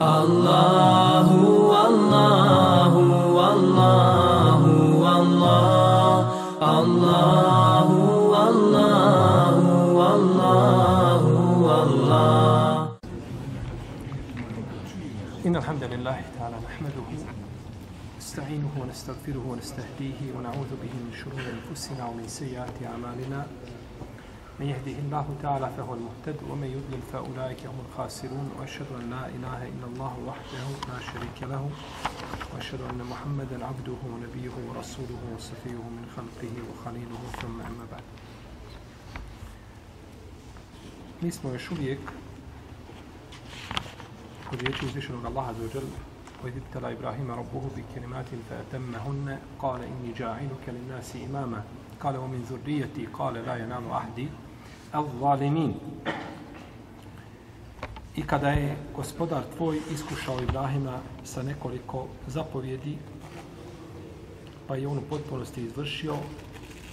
الله والله والله والله الله والله والله والله إن الحمد لله تعالى نحمده نستعينه ونستغفره ونستهديه ونعوذ به من شرور أنفسنا ومن سيئات أعمالنا. من يهده الله تعالى فهو المهتد ومن يضلل فأولئك هم الخاسرون وأشهد أن لا إله إلا الله وحده لا شريك له وأشهد أن محمدا عبده ونبيه ورسوله وصفيه من خلقه وخليله ثم أما بعد. Mi smo još uvijek kod riječi uzvišenog وإذ ابتلى إبراهيم ربه بكلمات فأتمهن قال إني جاعلك للناس إماما قال ومن ذريتي قال لا ينام أحدي al-zalimin. I kada je gospodar tvoj iskušao Ibrahima sa nekoliko zapovjedi, pa je on u potpunosti izvršio,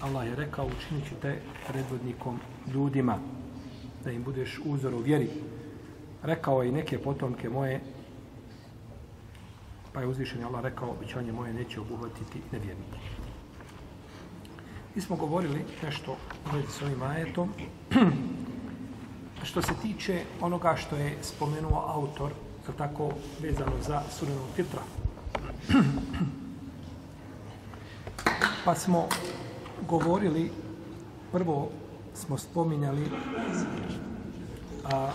Allah je rekao, učinit ću te predvodnikom ljudima, da im budeš uzor u vjeri. Rekao je i neke potomke moje, pa je uzvišen Allah rekao, običanje moje neće obuhvatiti nevjernike. Mi smo govorili nešto u vezi s ovim ajetom. što se tiče onoga što je spomenuo autor, je tako vezano za surenog fitra. pa smo govorili, prvo smo spominjali a,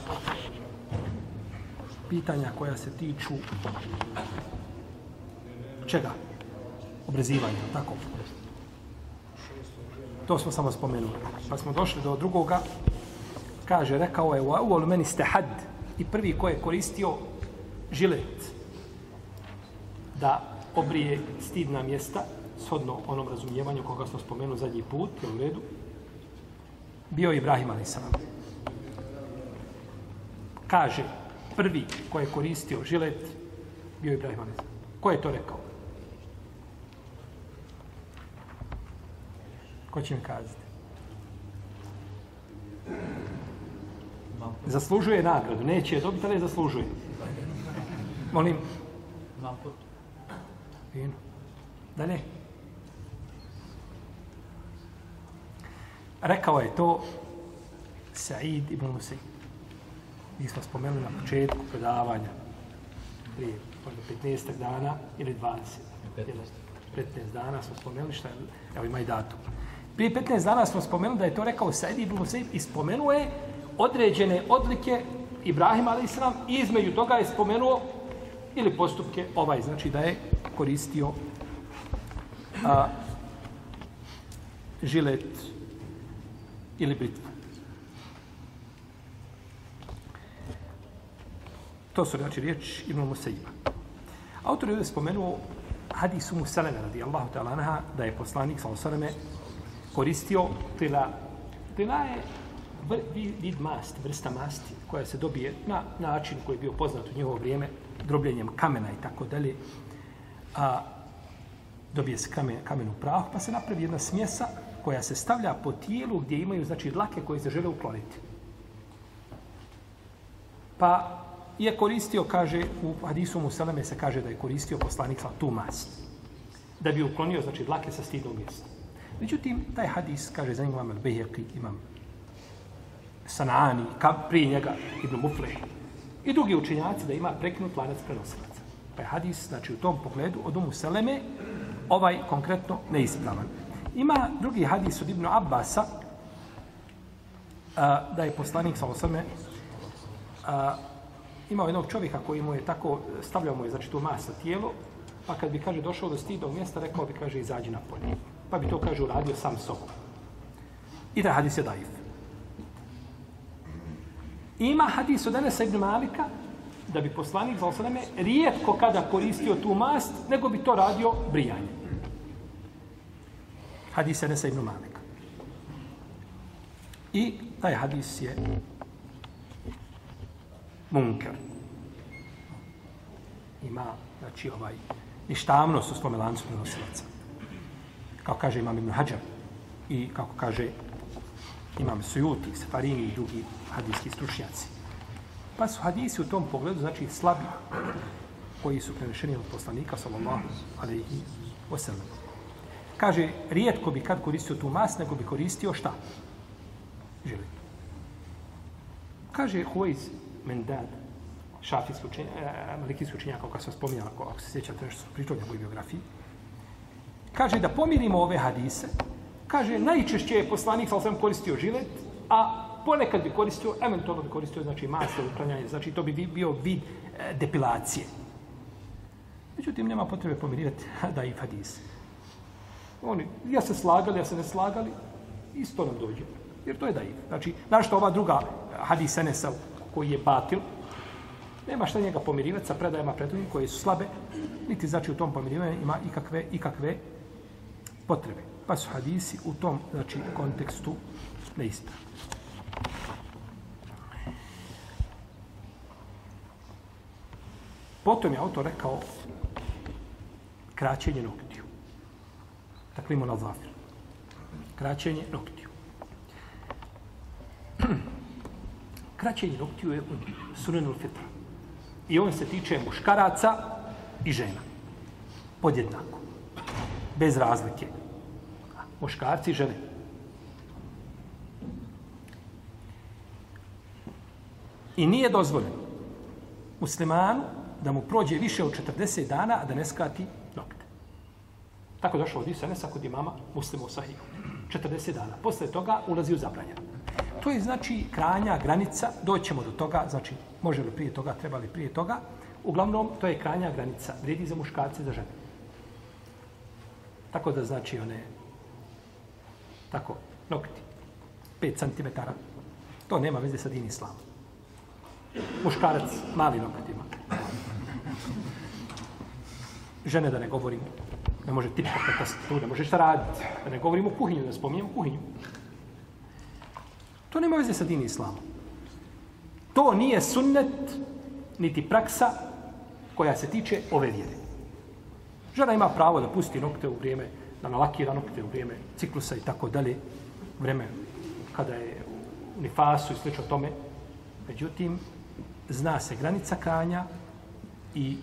pitanja koja se tiču čega? Obrezivanja, tako? To smo samo spomenuli. Pa smo došli do drugoga. Kaže, rekao je, u uvolu meni ste had. I prvi ko je koristio žilet da obrije stidna mjesta, shodno onom razumijevanju koga smo spomenuli zadnji put, u redu, bio je Ibrahim a.s. Kaže, prvi ko je koristio žilet, bio je Ibrahim a.s. Ko je to rekao? Ko će mi kazati? Zaslužuje nagradu. Neće je dobiti, ali je zaslužuje. Molim. Fino. Da ne? Rekao je to Said ibn Musaid. Mi smo spomenuli na početku predavanja prije možda 15 dana ili 20. 15. 15 dana smo spomenuli šta je, evo ima i datum. Prije 15 dana smo spomenuli da je to rekao Said ibn Musaid i spomenuo je određene odlike Ibrahima a.s. i između toga je spomenuo ili postupke ovaj, znači da je koristio a, žilet ili britvu. To su znači riječ Ibn Musaiba. Autor je spomenuo hadisu Musaleme radijallahu ta'ala anha da je poslanik sa osaleme koristio tila. Tila je vid masti, vrsta masti koja se dobije na način koji je bio poznat u njegovo vrijeme, drobljenjem kamena i tako dalje. A dobije se kamen, kamen u prahu, pa se napravi jedna smjesa koja se stavlja po tijelu gdje imaju znači dlake koje se žele ukloniti. Pa je koristio, kaže, u hadisu Musaleme se kaže da je koristio poslanik sa tu mast. Da bi uklonio, znači, dlake sa stidnog mjesta. Međutim, taj hadis, kaže, za njim imam Al-Biheki, imam Sanani, ka, prije njega Ibn Mufle i drugi učenjaci da ima prekinut lanac prenosilaca. Pa je hadis, znači, u tom pogledu od Umu Seleme, ovaj konkretno neispravan. Ima drugi hadis od Ibn Abbasa, a, da je poslanik, sa osrme, a, imao jednog čovjeka koji mu je tako, stavljao mu je, znači, tu masa tijelo, pa kad bi, kaže, došao do stidnog mjesta, rekao bi, kaže, izađi na polje. Pa bi to, kaže, uradio sam sobom. I da hadis je daif. Ima hadis od Enesa ibn Malika, da bi poslanik za osaname rijetko kada koristio tu mast, nego bi to radio brijanje. Hadis Enesa ibn Malika. I taj hadis je munker. Ima, znači, ovaj, ništavnost u svome lancu prenosilaca. Kao kaže imam Ibn Hajar i kako kaže imam Sujuti, Safarini i drugi hadijski stručnjaci. Pa su hadisi u tom pogledu, znači slabi, koji su prenešeni od poslanika, sallallahu alaihi wasallam. Kaže, rijetko bi kad koristio tu mas, nego bi koristio šta? Želi. Kaže Huayz Mendad, šafijski učenjak, eh, malikijski učenjak, kako sam spominjala, ako, ako se sjećate nešto su pričali o biografiji, kaže da pomirimo ove hadise, kaže, najčešće je poslanik, sa sam koristio žilet, a ponekad bi koristio, eventualno bi koristio, znači, masno uklanjanje, znači, to bi bio vid e, depilacije. Međutim, nema potrebe pomirivati da i hadise. Oni, ja se slagali, ja se ne slagali, isto nam dođe. Jer to je daiv. Znači, našto ova druga hadis Enesa koji je batil, nema šta njega pomirivati sa predajama predujim koje su slabe, niti znači u tom pomirivanju ima ikakve, ikakve potrebe. Pa su hadisi u tom znači, kontekstu neispravni. Potom je autor rekao kraćenje noktiju. Dakle, imamo na zafir. Kraćenje noktiju. kraćenje noktiju je u sunenul fitra. I on se tiče muškaraca i žena. Podjednako. Bez razlike. Muškarci i žene. I nije dozvoljeno muslimanu da mu prođe više od 40 dana, a da ne skrati nokte. Tako došlo od Isanesa kod imama muslima u Sahiju. 40 dana. Posle toga ulazi u zabranjeno. To je znači kranja, granica, doćemo do toga, znači može li prije toga, treba li prije toga. Uglavnom, to je kranja granica, vrijedi za muškarce i za žene. Tako da znači one, tako, nokti, 5 cm, to nema veze sa din islamom. Muškarac, mali nokat ima. Žene da ne govorim, ne može tipka tu, ne može šta raditi. Da ne govorim o kuhinju, da spominjem kuhinju. To nema veze sa din islamom. To nije sunnet, niti praksa koja se tiče ove vjere. Žena ima pravo da pusti nokte u vrijeme, da nalakira nokte u vrijeme ciklusa i tako dalje, vreme kada je u nifasu i slično tome. Međutim, zna se granica kranja i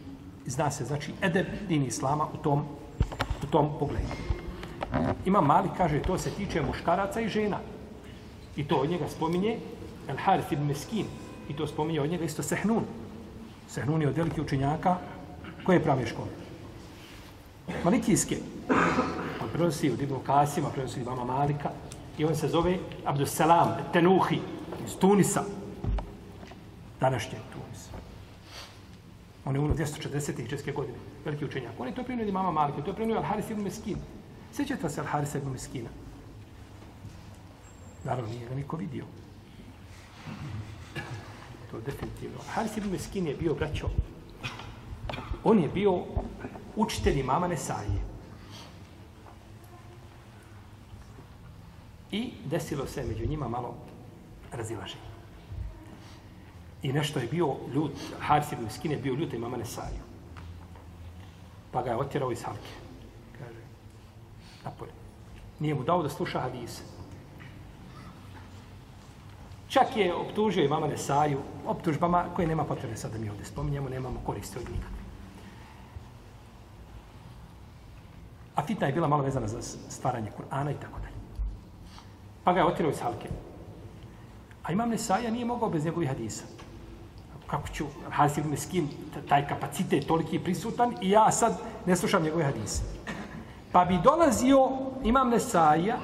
zna se, znači, edeb din islama u tom, u tom pogledu. Ima mali, kaže, to se tiče muškaraca i žena. I to od njega spominje El Harith ibn Meskin. I to spominje od njega isto Sehnun. Sehnun je od velike učenjaka koje prave škole. Malikijske. On prenosi od Ibn Kasima, prenosi od Ibama Malika. I on se zove Abdussalam Tenuhi iz Tunisa. Današnje Tunis. On je umro 240. česke godine. Veliki učenjak. On je to prenio od Imama Malika. To je prenio Al-Haris ibn Meskin. Sjećate se Al-Haris ibn Meskina? Naravno, nije ga niko vidio. To je definitivno. Haris ibn Meskin je bio braćo. On je bio učitelj imama Nesaije. I desilo se među njima malo razilaženje. I nešto je bio ljut, Haris ibn Meskin je bio ljut imama Nesaju. Pa ga je otjerao iz halke. Kaže, napolje. Nije mu dao da sluša hadise. Čak je optužio i mama Nesaju optužbama koje nema potrebe sad da mi ovdje spominjemo, nemamo koristi od njih. A fitna je bila malo vezana za stvaranje Kur'ana i tako dalje. Pa ga je otirao iz halke. A imam Nesaja nije mogao bez njegovih hadisa. Kako ću, Hasim Meskin, taj kapacitet toliki prisutan i ja sad ne slušam njegove hadise. Pa bi dolazio imam Nesaja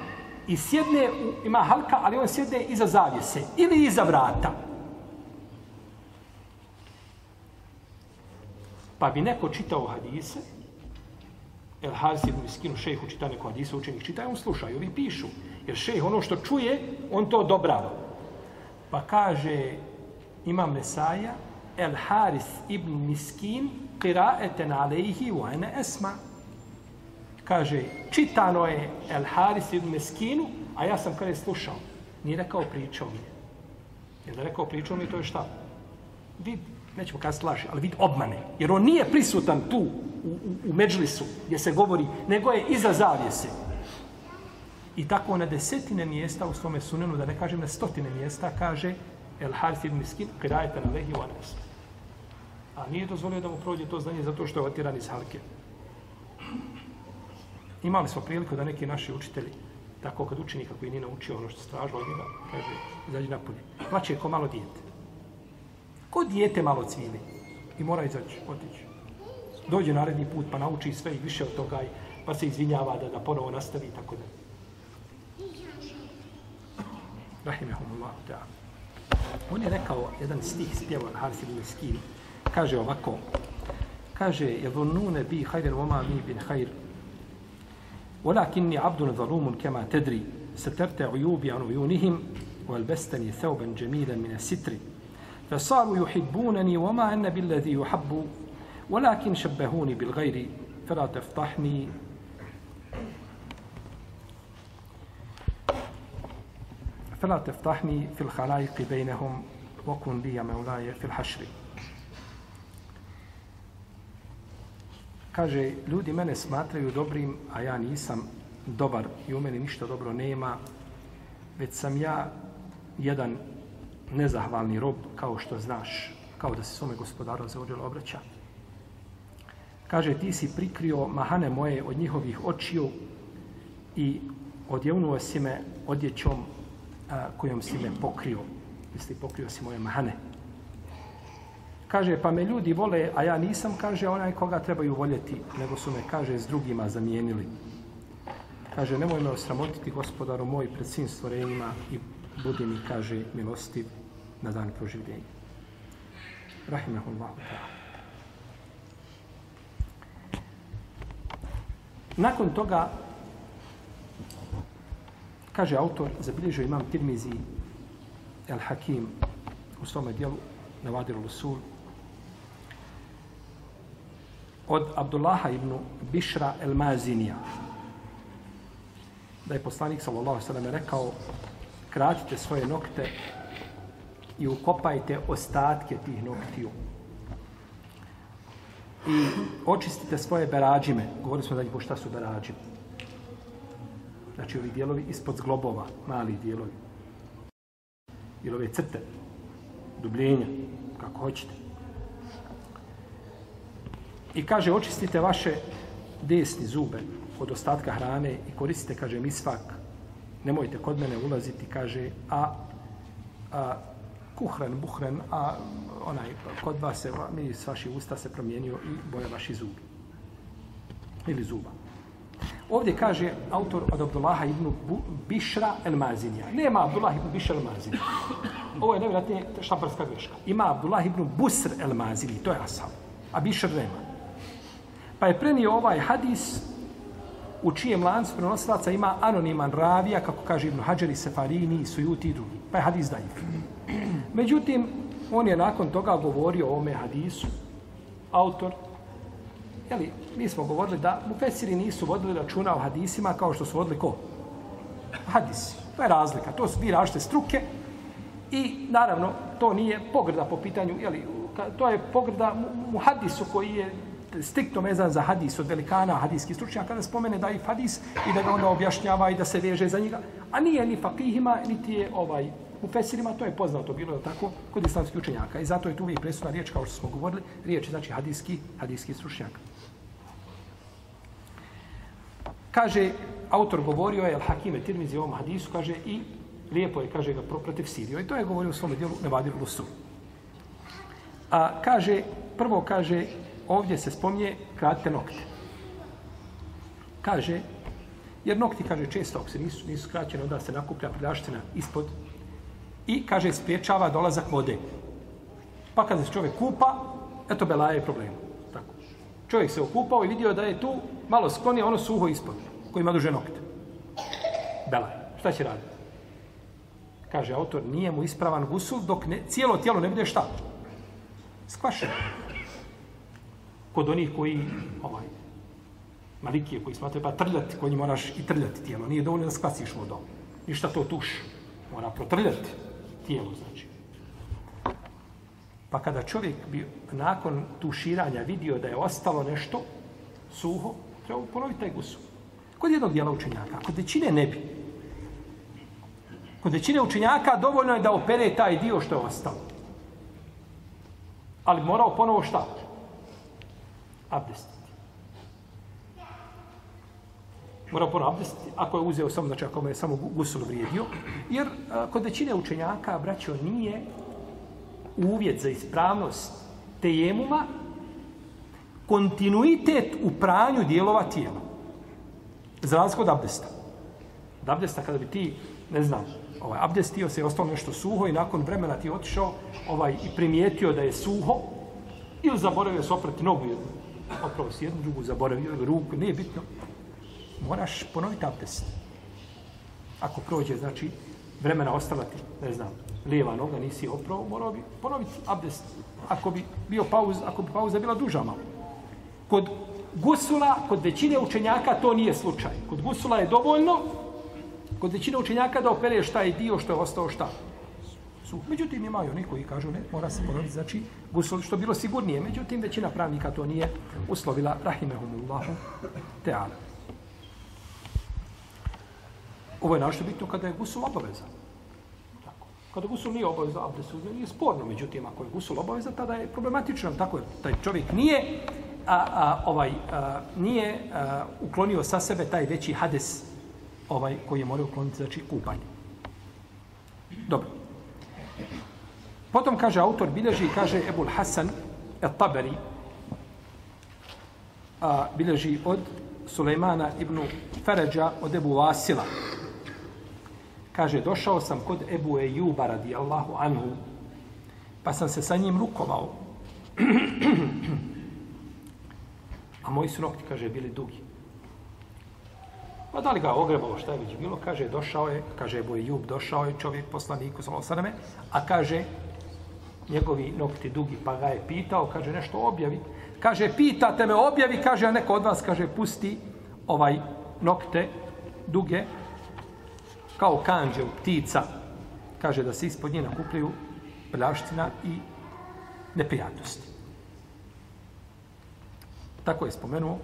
i sjedne, ima halka, ali on sjedne iza zavjese ili iza vrata. Pa bi neko čitao hadise, El Haris ibn Miskinu, šejhu čita neko hadisa, učenik čita, on sluša i ovi pišu. Jer šejh ono što čuje, on to odobrava. Pa kaže imam Nesaja, El Haris ibn Miskin, qiraeten alejhi wa ene esma kaže, čitano je El Haris ibn Miskinu, a ja sam kada je slušao. Nije rekao pričao mi. Jer da rekao pričao mi, to je šta? Vid, nećemo kada slaži, ali vid obmane. Jer on nije prisutan tu, u, u, u Međlisu, gdje se govori, nego je iza zavijese. I tako na desetine mjesta u svome sunenu, da ne kažem na stotine mjesta, kaže El Harith ibn Miskin, kirajete na lehi u. A nije dozvolio da mu prođe to znanje zato što je otiran iz halke. Imali smo priliku da neki naši učitelji, tako kad učenika koji nije naučio ono što stražilo od njega, kaže, izađi napolje. Plaće ko malo dijete. Ko dijete malo cvili i mora izaći, otići. Dođe naredni put pa nauči sve i više od toga i pa se izvinjava da, da ponovo nastavi i tako da. Rahimehumullah ta'ala. On je rekao jedan stih spjevan Haris ibn Meskin. Kaže ovako. Kaže, يظنون بي خير وما مي بن خير ولكني عبد ظلوم كما تدري سترت عيوبي عن عيونهم والبستني ثوبا جميلا من الستر فصاروا يحبونني وما أن بالذي يحب ولكن شبهوني بالغير فلا تفضحني فلا تفضحني في الخلائق بينهم وكن لي مولاي في الحشر Kaže, ljudi mene smatraju dobrim, a ja nisam dobar i u meni ništa dobro nema, već sam ja jedan nezahvalni rob, kao što znaš, kao da se svome gospodaru za ođelo obraća. Kaže, ti si prikrio mahane moje od njihovih očiju i odjevnuo si me odjećom a, kojom si me pokrio. Misli, pokrio si moje mahane. Kaže, pa me ljudi vole, a ja nisam, kaže, onaj koga trebaju voljeti, nego su me, kaže, s drugima zamijenili. Kaže, nemoj me osramotiti, gospodaru moj, pred svim stvorenjima i budi mi, kaže, milostiv na dan proživljenja. Rahimahullahu ta'ala. Nakon toga, kaže autor, zabilježio imam Tirmizi El Hakim u svome dijelu Navadir Lusul od Abdullaha ibn Bišra El Mazinija da je poslanik sallallahu sallam rekao skratite svoje nokte i ukopajte ostatke tih noktiju i očistite svoje berađime. Govorili smo da je šta su berađime. Znači ovi dijelovi ispod zglobova, mali dijelovi. Ili ove crte, dubljenja, kako hoćete. I kaže, očistite vaše desni zube od ostatka hrane i koristite, kaže, misvak. Nemojte kod mene ulaziti, kaže, a, a kuhren, buhren, a onaj, kod vas se, mi s vaših usta se promijenio i boja vaši zubi. Ili zuba. Ovdje kaže autor od Abdullaha ibn Bišra el Mazinija. Nema Abdullah ibn Bišra el Mazinija. Ovo je nevjerojatnije štamparska greška. Ima Abdullah ibn Busr el Mazini, to je Asal. A Bišr nema. Pa je prenio ovaj hadis u čijem lancu prenosilaca ima anoniman ravija, kako kaže Ibn Hađari, Sefarini, Sujuti i drugi. Pa je hadis dajiv. Međutim, on je nakon toga govorio o ome hadisu, autor, jeli, mi smo govorili da mufesiri nisu vodili računa o hadisima kao što su vodili ko? Hadisi. To je razlika. To su dvije različite struke i naravno to nije pogrda po pitanju, jeli, to je pogrda mu hadisu koji je striktno vezan za hadis od velikana hadijski stručnjaka kada spomene da i hadis i da ga onda objašnjava i da se veže za njega. A nije ni fakihima, niti je ovaj u Fesirima, to je poznato bilo je tako kod islamskih učenjaka. I zato je tu uvijek presudna riječ, kao što smo govorili, riječ je znači hadijski, hadijski stručnjak. Kaže, autor govorio je, Al-Hakime Tirmizi u ovom hadisu, kaže, i lijepo je, kaže ga, protiv Sirio. I to je govorio u svom dijelu Nevadir Lusu. A kaže, prvo kaže, ovdje se spomnje kratite nokte. Kaže, jer nokti, kaže, često, ako se nisu, nisu skraćene, onda se nakuplja prljaština ispod i, kaže, spriječava dolazak vode. Pa kada se čovjek kupa, eto, belaje je problem. Tako. Čovjek se okupao i vidio da je tu malo sklonije, ono suho ispod, koji ima duže nokte. Belaje. Šta će raditi? Kaže autor, nije mu ispravan gusul dok ne, cijelo tijelo ne bude šta? Skvašeno. Kod onih koji, ovaj, malikije koji smatraju, pa trljati, koji moraš i trljati tijelo. Nije dovoljno da sklasiš vodom. Ništa to tuš. Mora protrljati tijelo, znači. Pa kada čovjek bi nakon tuširanja vidio da je ostalo nešto suho, treba ponoviti taj gusu. Kod jednog dijela učenjaka, kod većine ne bi. Kod većine učenjaka dovoljno je da opere taj dio što je ostalo. Ali morao ponovo šta? Abdestiti. Mora ponovo abdestiti. Ako je uzeo samo, znači ako mu je samo gusul vrijedio. Jer a, kod većine učenjaka, braćo, nije uvjet za ispravnost tejemuma kontinuitet u pranju dijelova tijela. Za razliku od abdesta. Od abdesta kada bi ti, ne znam, ovaj, abdestio se i ostalo nešto suho i nakon vremena ti otišao ovaj, i primijetio da je suho ili zaboravio se oprati nogu jednu. Opravo si jednu, drugu zaboravio ili ruku, nije bitno. Moraš ponoviti abdest. Ako prođe, znači, vremena ostala ti, ne znam, lijeva noga, nisi opravo, morao bi ponoviti abdest. Ako bi bio pauz, ako bi pauza bila duža malo. Kod gusula, kod većine učenjaka to nije slučaj. Kod gusula je dovoljno, kod većine učenjaka da opereš taj dio što je ostao šta. Su. Međutim, imaju oni koji kažu, ne, mora se ponoviti, znači, gusul, što bilo sigurnije. Međutim, većina pravnika to nije uslovila, rahimehumullahu, teala. Ovo je našto bitno kada je gusul obavezan. Tako. Kada gusul nije obavezan, uzme, nije sporno. Međutim, ako je gusul obavezan, tada je problematično. Tako je, taj čovjek nije a, a, ovaj, a, nije a, uklonio sa sebe taj veći hades ovaj koji je morao ukloniti, znači kupanje. Dobro. Potom kaže autor bilježi, kaže Ebul Hasan et-Taberi a, bilježi od Sulejmana ibn Feređa od Ebu Vasila. Kaže, došao sam kod Ebu Ejuba radijallahu anhu, pa sam se sa njim rukovao. A moji su nokti, kaže, bili dugi. Pa da li ga ogrebalo, šta je već bilo? Kaže, došao je, kaže, Ebu Ejub, došao je čovjek poslaniku, sa osaname, a kaže, njegovi nokti dugi, pa ga je pitao, kaže, nešto objavi. Kaže, pitate me, objavi, kaže, a neko od vas, kaže, pusti ovaj nokte duge, kao kanđe u ptica, kaže da se ispod nje nakupljaju pljaština i neprijatnosti. Tako je spomenuo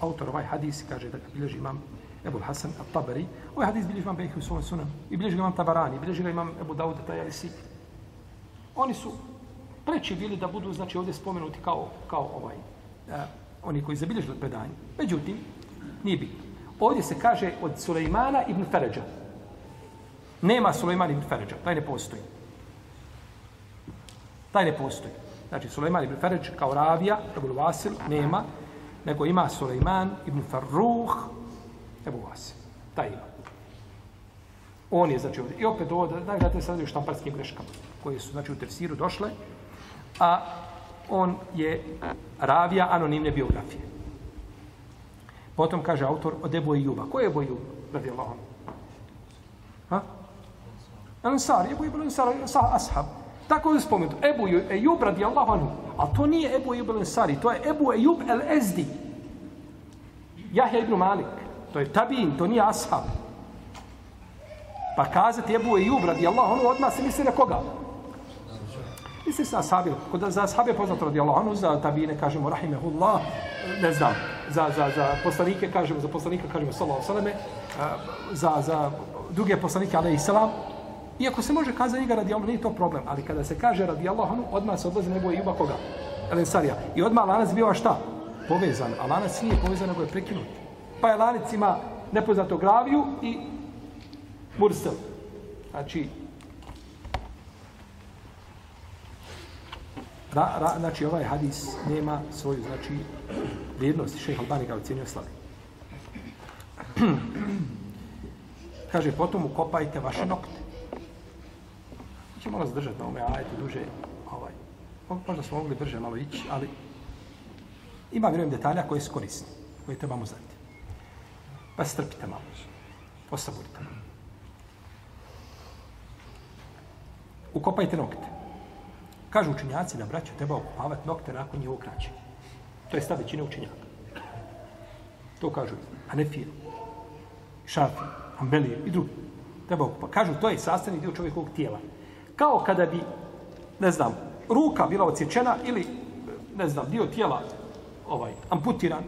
autor ovaj hadis, kaže da ga bilježi imam Ebu Hasan al-Tabari. Ovaj hadis bilježi imam Bejhi u svojom sunan. I bilježi ga imam Tabarani, bilježi ga imam Ebu Dawud Tajalisi. Oni su preći bili da budu, znači, ovdje spomenuti kao, kao ovaj, eh, oni koji zabilježili predanje. Međutim, nije bitno. Ovdje se kaže od Sulejmana ibn Feređa. Nema Sulejman ibn Feređa, taj ne postoji. Taj ne postoji. Znači, Sulejman ibn Feređ kao ravija, Ebu Vasil, nema, nego ima Sulejman ibn Farruh, Ebu Vasil. Taj ima. On je, znači, ovdje. I opet ovo, da, da gledate sad u štamparskim greškama, koje su, znači, u tefsiru došle, a on je ravija anonimne biografije. Potom kaže autor od Ebu Ejuba. Ko je Ebu Ejub? Radi Allahom. Ha? Ansar, Ebu Ejub, Ansar, ashab. Tako je spomenuto. Ebu Ejub radi Allahu anhu. A to nije Ebu Ejub el Ansari, to je Ebu Ejub el Ezdi. Jahja ibn Malik. To je tabin, to nije ashab. Pa kazati Ebu Ejub radi Allahu anhu, odmah se misli na koga? Misli se na ashabi. Kod za ashabi je poznato radi Allah, anhu, za tabine kažemo rahimehullah, ne znam, za, za, za poslanike kažemo, za poslanika kažemo sallahu sallame, za, za druge poslanike, alaihi salam, Iako se može kazati njega radi Allah, nije to problem. Ali kada se kaže radi Allah, odmah se odlazi nego je Juba koga? Elensarija. I odmah lanac bio šta? Povezan. A lanac nije povezan, nego je prekinut. Pa je lanac ima nepoznato graviju i mursel. Znači, ra, ra, znači ovaj hadis nema svoju, znači, vrijednost. Šejh Albani ga ocjenio slabi. Kaže, potom ukopajte vaše nokte ćemo malo zdržati na ome ajete duže. Ovaj. Možda smo mogli brže malo ići, ali ima, vjerujem, detalja koje su korisni, koje trebamo znati. Pa strpite malo. Osaburite. Ukopajte nokte. Kažu učenjaci da braću treba okopavati nokte nakon njihovog kraćenja. To je stav većine učenjaka. To kažu Hanefije, Šafi, Ambelije i drugi. Treba okopati. Kažu, to je sastavni dio čovjekovog tijela kao kada bi, ne znam, ruka bila odsječena ili, ne znam, dio tijela ovaj, amputiran,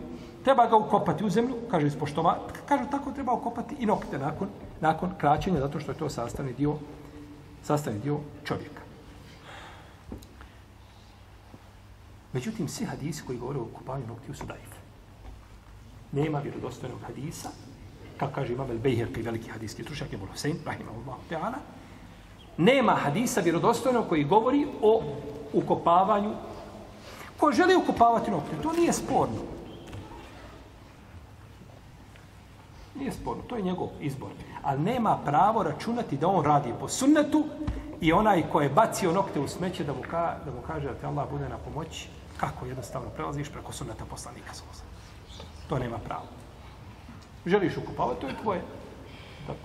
treba ga ukopati u zemlju, kaže ispoštova, kaže tako treba ukopati i nokte nakon, nakon kraćenja, zato što je to sastavni dio, sastavni dio čovjeka. Međutim, svi hadisi koji govore o kupanju noktiju su daif. Nema vjerodostojnog hadisa, kako kaže Imam el-Bejher, koji veliki hadijski stručnjak, je Husein, rahimahullahu ta'ala, nema hadisa vjerodostojnog koji govori o ukopavanju. Ko želi ukopavati noktiju, to nije sporno. Nije sporno, to je njegov izbor. Ali nema pravo računati da on radi po sunnetu i onaj ko je bacio nokte u smeće da mu, ka, da mu kaže da te Allah bude na pomoći, kako jednostavno prelaziš preko sunneta poslanika Sosa. To nema pravo. Želiš ukupavati, to je tvoje. Tako.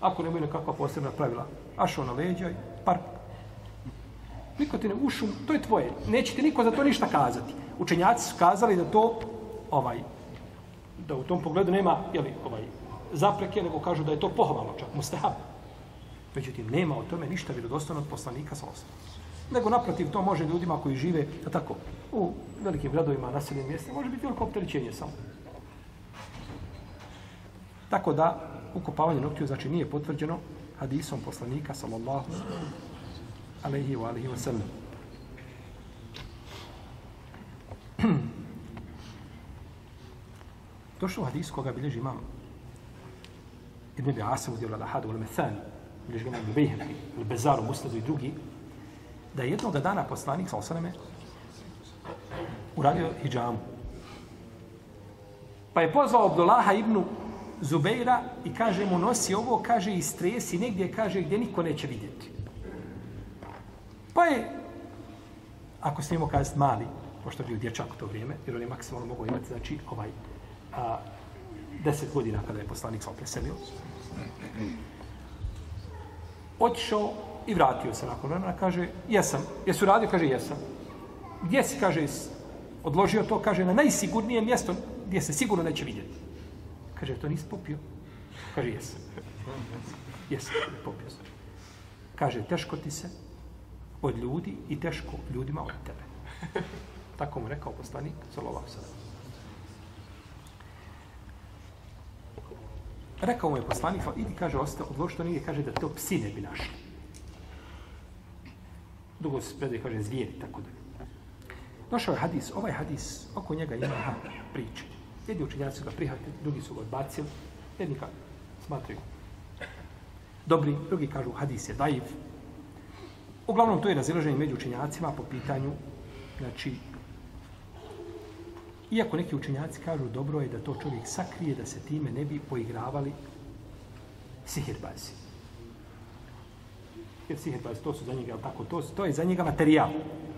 Ako nemaju nekakva posebna pravila, ašo na leđa i par. Niko ti ne ušu, to je tvoje. Neće ti niko za to ništa kazati. Učenjaci su kazali da to, ovaj, da u tom pogledu nema, jeli, ovaj, zapreke, nego kažu da je to pohvalno čak, mustahab. Međutim, nema o tome ništa vjerodostojno od poslanika sa osnovom. Nego naprotiv, to može ljudima koji žive, da tako, u velikim gradovima, naseljenim mjestima, može biti veliko opterećenje samo. Tako da, ukopavanje noktiju, znači, nije potvrđeno hadisom poslanika, sallallahu alaihi wa alaihi wa sallam. Došlo u hadisu koga bilježi imam Ibn Abi Asim u Lahadu al Methani, bilježi imam Bejheqi, ili Bezaru, Musnadu i drugi, da je jednog dana poslanik sa osaname uradio hijjamu. Pa je pozvao Abdullaha ibn Zubeira i kaže mu nosi ovo, kaže i stresi negdje, kaže gdje niko neće vidjeti. Pa je, ako snimo kazati mali, pošto je bio dječak u to vrijeme, jer on je maksimalno mogao imati, znači, ovaj, a, deset godina kada je poslanik sa preselio. Otišao i vratio se nakon vremena, kaže, jesam. Jesu radio? Kaže, jesam. Gdje si, kaže, odložio to, kaže, na najsigurnije mjesto gdje se sigurno neće vidjeti. Kaže, to nisi popio? Kaže, jesam. Jesam, popio sam. Kaže, teško ti se od ljudi i teško ljudima od tebe. Tako mu rekao poslanik, sallallahu sallam. Rekao mu je poslanik, idi, kaže, ostao, odloži to nije, kaže, da to psi ne bi našli. Dugo se predaje, kaže, zvijeri, tako da. Došao je hadis, ovaj hadis, oko njega ima priče. Jedni učenjaci su ga prihvatili, drugi su ga odbacili, jedni ga smatraju dobri, drugi kažu hadis je daiv. Uglavnom, to je razilaženje među učenjacima po pitanju, znači, iako neki učenjaci kažu dobro je da to čovjek sakrije, da se time ne bi poigravali sihirbazi. Jer sihirbazi, to su za njega, tako, to, to je za njega materijal,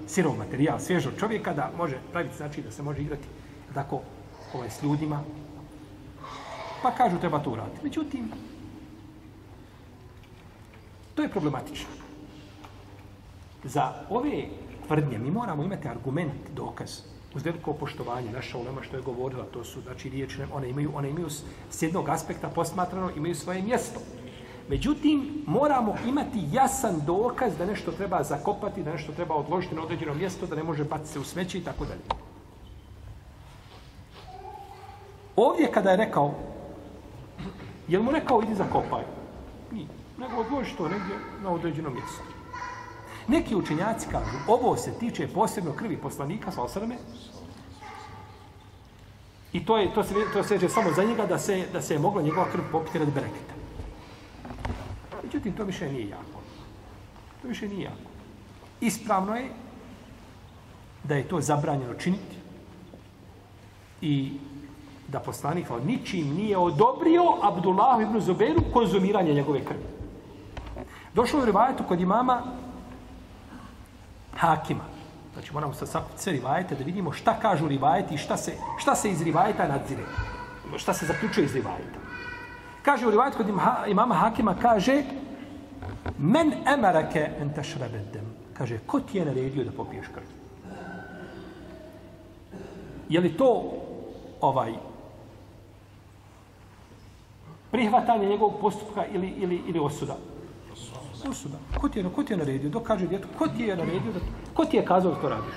sirov materijal, svježo čovjeka da može praviti, znači da se može igrati tako ovaj, s ljudima. Pa kažu treba to uraditi. Međutim, to je problematično. Za ove tvrdnje mi moramo imati argument, dokaz, uz veliko poštovanje naša ulema što je govorila, to su znači riječi, one imaju, one imaju s jednog aspekta posmatrano, imaju svoje mjesto. Međutim, moramo imati jasan dokaz da nešto treba zakopati, da nešto treba odložiti na određeno mjesto, da ne može baciti se u smeće i tako dalje. Ovdje kada je rekao, je mu rekao idi zakopaj? Nije. Nego odloži to negdje na određeno mjesto. Neki učenjaci kažu, ovo se tiče posebno krvi poslanika, sa osrme, i to, je, to, se, to se samo za njega da se, da se je mogla njegova krv popiti radi bereketa. Međutim, to više nije jako. To više nije jako. Ispravno je da je to zabranjeno činiti i da poslanik od ničim nije odobrio Abdullahu ibn Zuberu konzumiranje njegove krvi. Došlo u rivajetu kod imama Hakima. Znači moramo sa sakupiti sve rivajete da vidimo šta kažu rivajeti i šta se, šta se iz rivajeta nadzire. Šta se zaključuje iz rivajeta. Kaže u rivajetu kod imama Hakima, kaže Men emarake en tešrebedem. Kaže, ko ti je naredio da popiješ krv? Je li to ovaj prihvatanje njegovog postupka ili, ili, ili osuda? Osuda. Ko ti je, ko ti je naredio? Dok kaže djetu, ko ti je naredio? Da, ko ti je kazao da to radiš?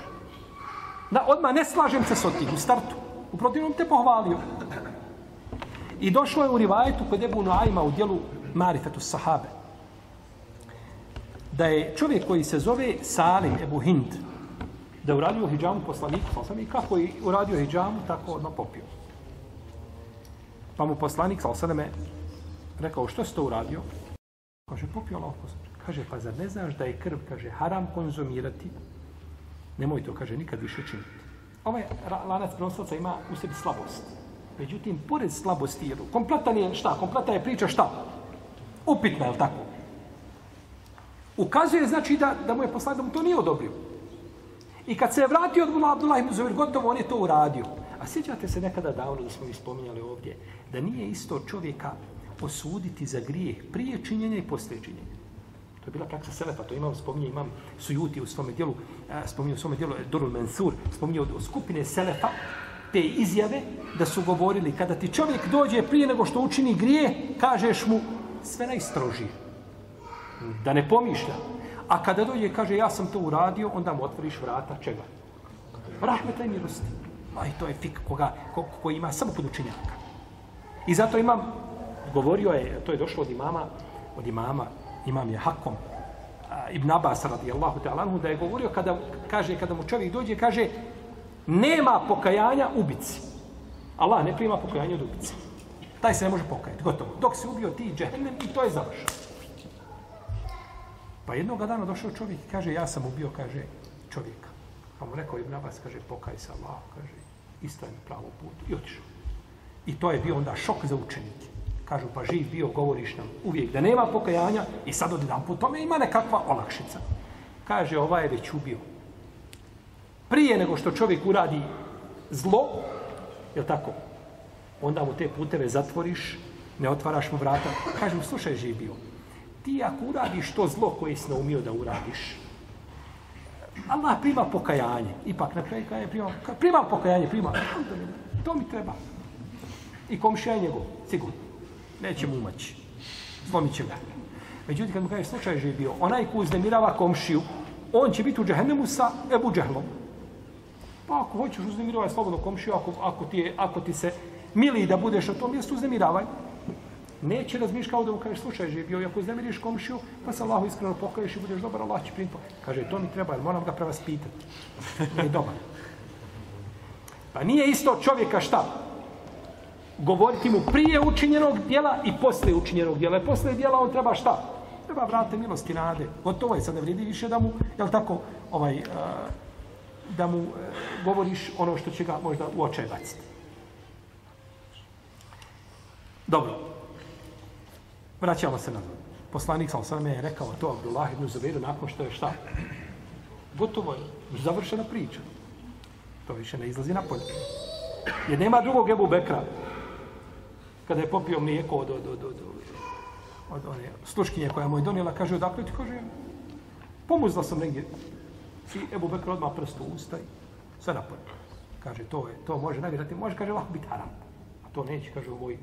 Da, odmah ne slažem se s otim u startu. U protivnom te pohvalio. I došlo je u rivajetu kod Ebu Noajma u dijelu Marifetu Sahabe. Da je čovjek koji se zove Salim Ebu Hind, da je uradio hijjamu poslaniku, poslanik, sam i kako je uradio hijjamu, tako odmah popio. Pa mu poslanik, sal sada rekao, što si to uradio? Kaže, popio Allah poslanik. Kaže, pa zar ne znaš da je krv, kaže, haram konzumirati? Nemoj to, kaže, nikad više činiti. Ovaj lanac prenoslaca ima u sebi slabost. Međutim, pored slabosti, jer kompletan je šta? Kompletan je priča šta? Upitna, je tako? Ukazuje, znači, da, da mu je poslanik, da mu to nije odobrio. I kad se je vratio od Abdullah ibn gotovo on je to uradio. A sjećate se nekada davno da smo mi spominjali ovdje, da nije isto čovjeka osuditi za grijeh prije činjenja i poslije činjenja. To je bila praksa Selefa, to imam, spominje, imam Sujuti u svome dijelu, spominje u svome dijelu Dorul Mensur, spominje od, od skupine Selefa, te izjave da su govorili kada ti čovjek dođe prije nego što učini grije, kažeš mu sve najstrožije. Da ne pomišlja. A kada dođe kaže ja sam to uradio, onda mu otvoriš vrata čega? Rahmeta i milosti. A i to je fik koga, ko, ko ima samo kod učenjaka. I zato imam, govorio je, to je došlo od imama, od imama, imam je Hakom, Ibn Abbas radijallahu ta'ala da je govorio kada, kaže, kada mu čovjek dođe, kaže, nema pokajanja ubici. Allah ne prima pokajanje od ubici. Taj se ne može pokajati, gotovo. Dok se ubio ti džehennem i to je završeno. Pa jednog dana došao čovjek i kaže, ja sam ubio, kaže, čovjeka. Pa mu rekao Ibn Abbas, kaže, pokaj se Allah, kaže, isto je pravo put. I otišao. I to je bio onda šok za učenike. Kažu, pa živ bio, govoriš nam uvijek da nema pokajanja i sad od jedan put tome ima nekakva olakšica. Kaže, ovaj je već ubio. Prije nego što čovjek uradi zlo, je tako? Onda mu te puteve zatvoriš, ne otvaraš mu vrata. Kaže mu, slušaj, živ bio. Ti ako uradiš to zlo koje si naumio da uradiš, Allah prima pokajanje. Ipak na kraju kraja prima, prima pokajanje, prima. To mi treba. I komšija je njegov, sigurno. Neće mu umaći. Slomit će ga. Međutim, kad mu kaže, slučaj je bio, onaj ko uznemirava komšiju, on će biti u džahennemu sa Ebu Džehlom. Pa ako hoćeš uznemiravati slobodno komšiju, ako, ako, ti je, ako ti se mili da budeš na tom mjestu, uznemiravaj. Neće razmišljati kao da mu kažeš, slučaj je bio, ako uznemiriš komšiju, pa se Allahu iskreno pokaješ i budeš dobar, Allah će primiti. Kaže, to mi treba, jer moram ga prevaspitati. Nije dobar. Pa nije isto čovjeka šta? Govoriti mu prije učinjenog dijela i poslije učinjenog dijela. I poslije dijela on treba šta? Treba vrate milosti nade. Gotovo je, sad ne vredi više da mu, jel tako, ovaj, eh, da mu eh, govoriš ono što će ga možda u očaj baciti. Dobro. Vraćamo se na Poslanik sam sam je rekao to Abdullah ibn Zubeiru nakon što je šta? Gotovo je. Završena priča. To više ne izlazi na polje. Jer nema drugog Ebu Bekra. Kada je popio mlijeko od, od, od, od, od one sluškinje koja mu je donijela, kaže, odakle ti kaže, pomuzla sam negdje. I Ebu Bekr odmah prst u usta i sve napolje. Kaže, to je, to može nagradati, može, kaže, lako biti haram. A to neće, kaže, u moj,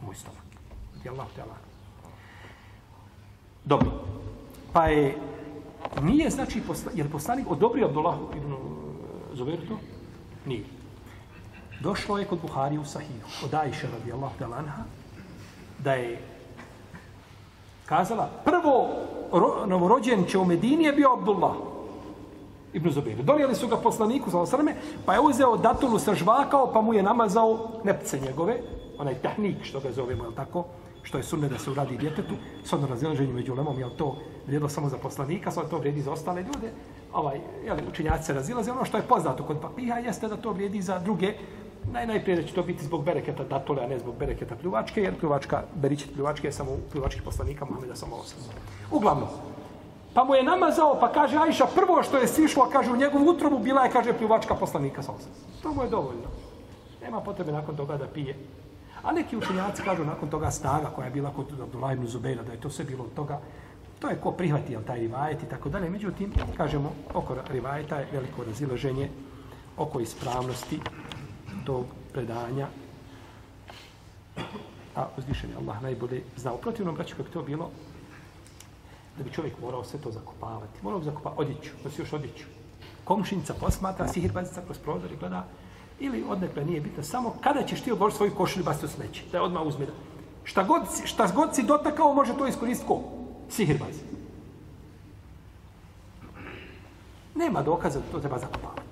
moj stomak. Je Allah te Allah. Dobro. Pa je, nije znači, posla, je li poslanik odobrio Abdullah ibn Zubertu? Nije. Došlo je kod Buhari u Sahihu, od Aisha radijallahu ta'ala anha, da je kazala, prvo ro, novorođen će u Medini je bio Abdullah ibn Zubir. Donijeli su ga poslaniku sa osrme, pa je uzeo datulu sa žvakao, pa mu je namazao nepce njegove, onaj tehnik što ga zovemo, jel tako? što je sunne da se uradi djetetu, s odno razilaženju među lemom, jel to vrijedilo samo za poslanika, sad to vrijedi za ostale ljude, ovaj, jel, učinjaci se razilaze, ono što je poznato kod papiha jeste da to vrijedi za druge, naj, najprije da će to biti zbog bereketa datole, a ne zbog bereketa pljuvačke, jer pljuvačka, beričet pljuvačke je samo pljuvački poslanika Muhammeda samo osam. Uglavnom, pa mu je namazao, pa kaže Ajša, prvo što je sišlo, kaže u njegovu utrobu, bila je, kaže, pljuvačka poslanika sa osam. To mu je dovoljno. Nema potrebe nakon toga da pije A neki učenjaci kažu nakon toga snaga koja je bila kod Abdullah ibn Zubeira, da je to sve bilo od toga, to je ko prihvati taj rivajet i tako dalje. Međutim, kažemo, oko rivajeta je veliko razilaženje oko ispravnosti tog predanja. A uzvišen je Allah najbolje zna. U protivnom, braću, kako to bilo, da bi čovjek morao sve to zakopavati. Morao bi zakopavati odjeću, nosi još odjeću. Komšinica posmatra, sihirbazica kroz prozor i gleda Ili odnekle nije bitno, samo kada ćeš ti odložiti svoju košulju basti u smeće. Da je odmah uzme. da- Šta god, si- šta god si dotakao, može to iskoristiti ko? Sihirbaz. Nema dokaza da to treba zakopavati.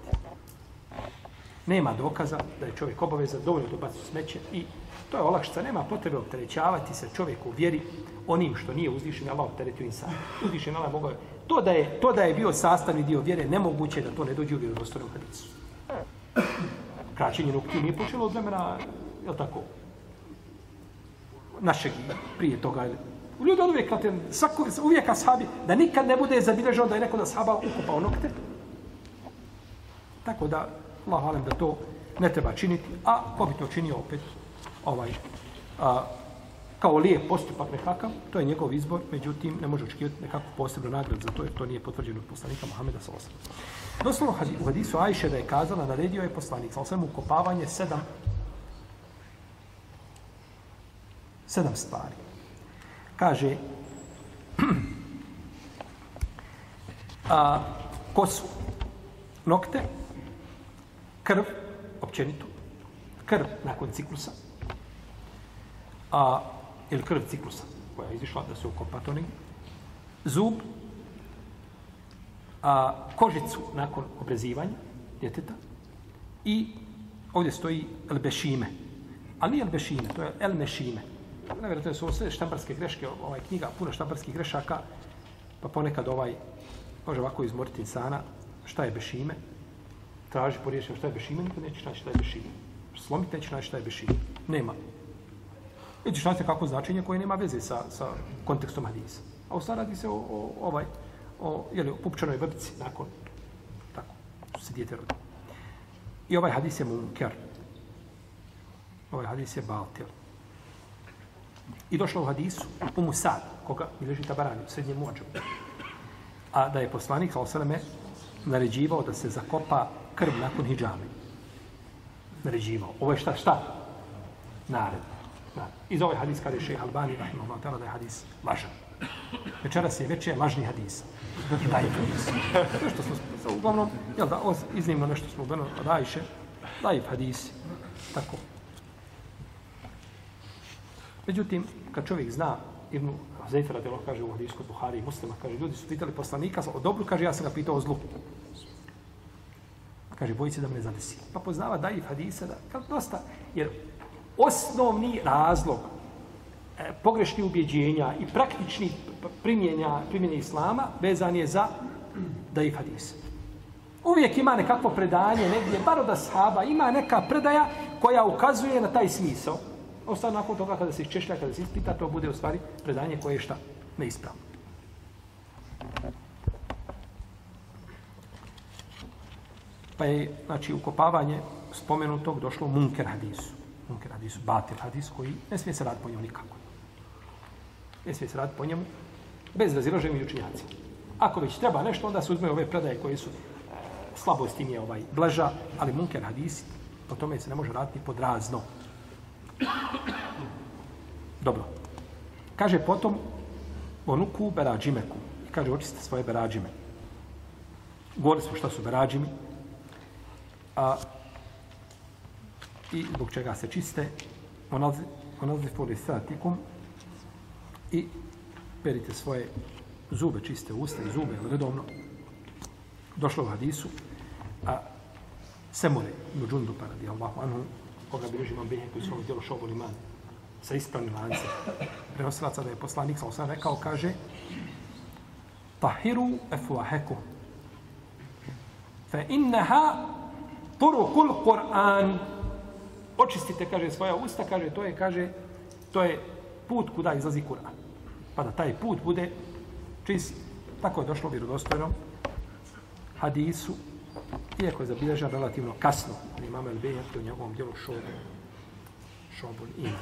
Nema dokaza da je čovjek obavezan dovoljno da baci smeće i to je olakšica. Nema potrebe opterećavati se čovjeku u vjeri onim što nije uzvišen Allah opteretio insan. Uzvišen Allah mogao je. To da je, to da je bio sastavni dio vjere, nemoguće je da to ne dođe u vjerodostojnom hadisu. Kraćenje nokti nije počelo od vremena, je tako, našeg prije toga. Ljudi od uvijek, svako, uvijek ashabi, da nikad ne bude zabilježeno da je neko da ashaba ukupao nokte. Tako da, Allah alem da to ne treba činiti, a ko bi to činio opet, ovaj, a, kao lijep postupak nekakav, to je njegov izbor, međutim, ne može očekivati nekakvu posebnu nagradu za to, jer to nije potvrđeno od poslanika Muhameda s.a.v. Doslovno u hadisu Ajše da je kazala, naredio je poslanik sa ukopavanje sedam sedam stvari. Kaže, a, kosu, nokte, krv, općenito, krv nakon ciklusa, a, ili krv ciklusa, koja je izišla da se ukopa to negdje, zub, a, kožicu nakon obrezivanja djeteta. I ovdje stoji elbešime. Ali nije elbešime, to je elmešime. Nevjerojatno su ovo sve štamparske greške, ovaj knjiga, puno štamparskih grešaka, pa ponekad ovaj može ovako izmoriti insana šta je bešime, traži po riječima šta je bešime, nikad nećeš naći šta je bešime. Slomit nećeš naći šta je bešime. Nema. Nećeš naći kako značenje koje nema veze sa, sa kontekstom hadisa. A u radi se o, o ovaj, o, jeli, o pupčanoj vrbici nakon, tako, što se dijete rodi. I ovaj hadis je munker. Ovaj hadis je baltel. I došlo u hadisu u Musad, koga bilježi Tabarani, u srednjem muadžu. A da je poslanik, kao sveme, naređivao da se zakopa krv nakon hijjame. Naređivao. Ovo je šta? Šta? Nared. Nared. Iz ovaj hadis kada je šeha Albani, rahimahullah, ta'ala, da je hadis lažan. Večeras je veće lažni hadis. I taj hadis. Nešto smo, uglavnom, jel da, os- iznimno nešto smo ubeno od Ajše, daje hadis. Tako. Međutim, kad čovjek zna, Ibn radi Allah kaže u hadisku Buhari i muslima, kaže, ljudi su pitali poslanika o dobru, kaže, ja sam ga pitao o zlu. Kaže, boji se da me ne zadesi. Pa poznava daif hadisa, da, kao dosta, jer osnovni razlog e, pogrešnih ubjeđenja i praktični primjenja, primjenja islama vezan je za daif hadisa. Uvijek ima nekakvo predanje negdje, bar od ashaba, ima neka predaja koja ukazuje na taj smisao. Ostalo nakon toga kada se iščešlja, kada se ispita, to bude u stvari predanje koje je šta? Neispravno. Pa je, znači, ukopavanje spomenutog došlo u munker hadisu. Munker hadisu, batir hadis koji ne smije se raditi po njemu nikako. Ne smije se raditi po njemu bez razilaženja među učinjacima. Ako već treba nešto, onda se uzme ove predaje koje su slabosti slabost im je ovaj blaža, ali munker hadisi, po tome se ne može raditi pod razno. Dobro. Kaže potom onuku berađimeku. I kaže očiste svoje berađime. Govorili smo šta su berađimi. A, I zbog čega se čiste. Onazlifu li satikum. I perite svoje zube, čiste usta i zube, redovno. Došlo u hadisu. A Semure, ibn Džundupa, radi Allahu anhu, koga bilježi imam Behe, koji su ovo djelo šobol iman, sa ispravnim lancem. Prenosilaca da je poslanik, sa osam rekao, kaže, Tahiru efuaheku, fe inneha turukul Kur'an. Očistite, kaže, svoja usta, kaže, to je, kaže, to je put kuda izlazi Kur'an. Pa da taj put bude čist. Tako je došlo u vjerodostojnom hadisu, iako je zabilježen relativno kasno, ali imam El Bejat u njegovom djelu šobu, šobun ima.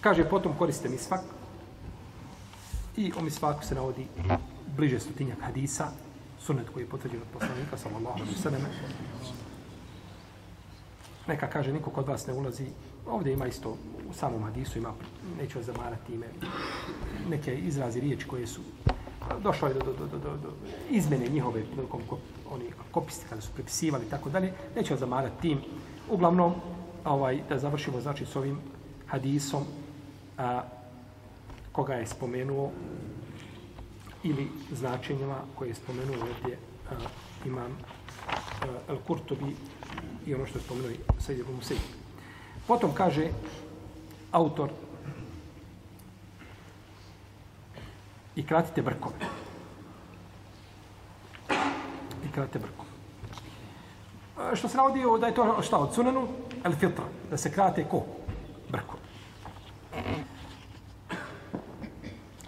Kaže, potom koriste misvak i o misvaku se navodi bliže stotinjak hadisa, sunet koji je potvrđen od poslanika, sallallahu alaihi sallam. Neka kaže, niko kod vas ne ulazi, ovdje ima isto, u samom hadisu ima, neću vas zamarati ime, neke izrazi riječi koje su došlo je do, do, do, do, do, do izmene njihove prilikom oni kopisti kada su prepisivali i tako dalje. Nećemo zamarati tim. Uglavnom, ovaj, da završimo znači s ovim hadisom a, koga je spomenuo ili značenjima koje je spomenuo ovdje a, imam El Kurtobi i ono što je spomenuo i Sejid Ibn Musaid. Potom kaže autor i kratite brkove. I kratite brkove. E, Što se navodi da je to šta od sunanu? El filtra. Da se krate ko? Brkove.